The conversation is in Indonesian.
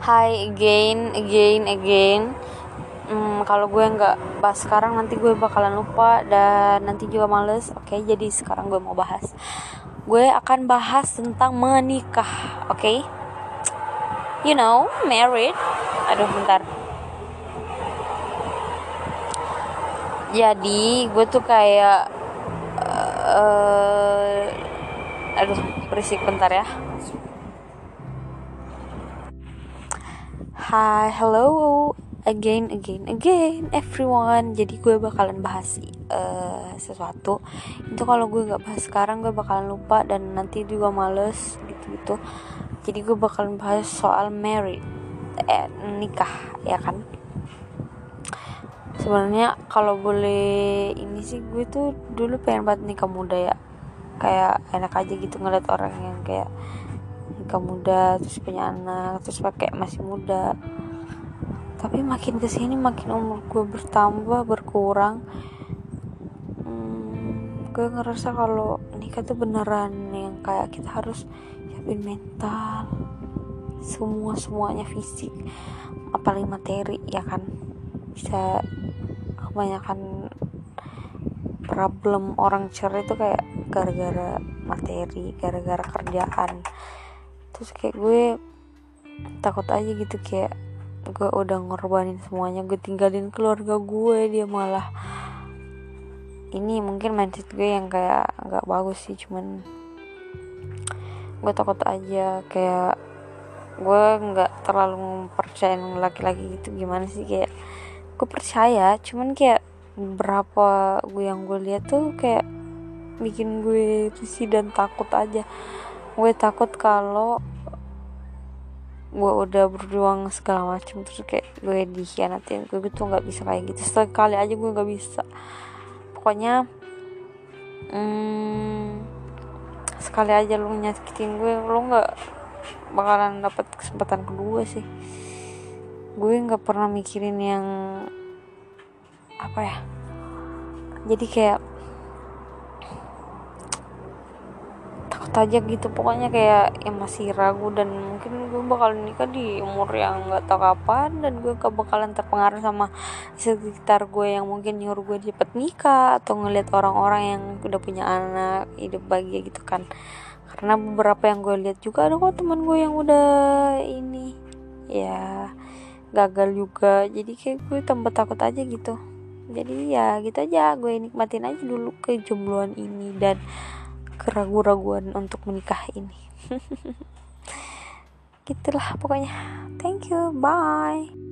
Hi again, again, again. Hmm, kalau gue nggak bahas sekarang nanti gue bakalan lupa dan nanti juga males. Oke, jadi sekarang gue mau bahas. Gue akan bahas tentang menikah. Oke, you know, married. Aduh, bentar. Jadi gue tuh kayak, uh, aduh, berisik bentar ya. Hi, hello again, again, again, everyone. Jadi gue bakalan bahas uh, sesuatu. Itu kalau gue nggak bahas sekarang, gue bakalan lupa dan nanti juga males gitu-gitu. Jadi gue bakalan bahas soal married, eh, nikah, ya kan? Sebenarnya kalau boleh ini sih gue tuh dulu pengen banget nikah muda ya. Kayak enak aja gitu ngeliat orang yang kayak nikah muda terus punya anak terus pakai masih muda. Tapi makin ke sini makin umur gue bertambah berkurang. Hmm, gue ngerasa kalau nikah tuh beneran yang kayak kita harus siapin mental. Semua semuanya fisik apalagi materi ya kan? Bisa kebanyakan problem orang cerai itu kayak gara-gara materi gara-gara kerjaan terus kayak gue takut aja gitu kayak gue udah ngorbanin semuanya gue tinggalin keluarga gue dia malah ini mungkin mindset gue yang kayak nggak bagus sih cuman gue takut aja kayak gue nggak terlalu mempercayain laki-laki gitu gimana sih kayak gue percaya cuman kayak berapa gue yang gue lihat tuh kayak bikin gue risih dan takut aja gue takut kalau gue udah berjuang segala macam terus kayak gue dikhianatin. Gue tuh nggak bisa kayak gitu. Sekali aja gue nggak bisa. Pokoknya hmm, sekali aja lu nyakitin gue lu nggak bakalan dapat kesempatan kedua sih. Gue nggak pernah mikirin yang apa ya jadi kayak aja gitu. Pokoknya kayak yang masih ragu dan mungkin gue bakal nikah di umur yang nggak tau kapan dan gue gak bakalan terpengaruh sama sekitar gue yang mungkin nyuruh gue cepet nikah atau ngeliat orang-orang yang udah punya anak hidup bahagia gitu kan. Karena beberapa yang gue lihat juga ada kok teman gue yang udah ini ya gagal juga. Jadi kayak gue tambah takut aja gitu. Jadi ya gitu aja gue nikmatin aja dulu kejombloan ini dan keraguan-raguan untuk menikah ini. Gitulah pokoknya. Thank you. Bye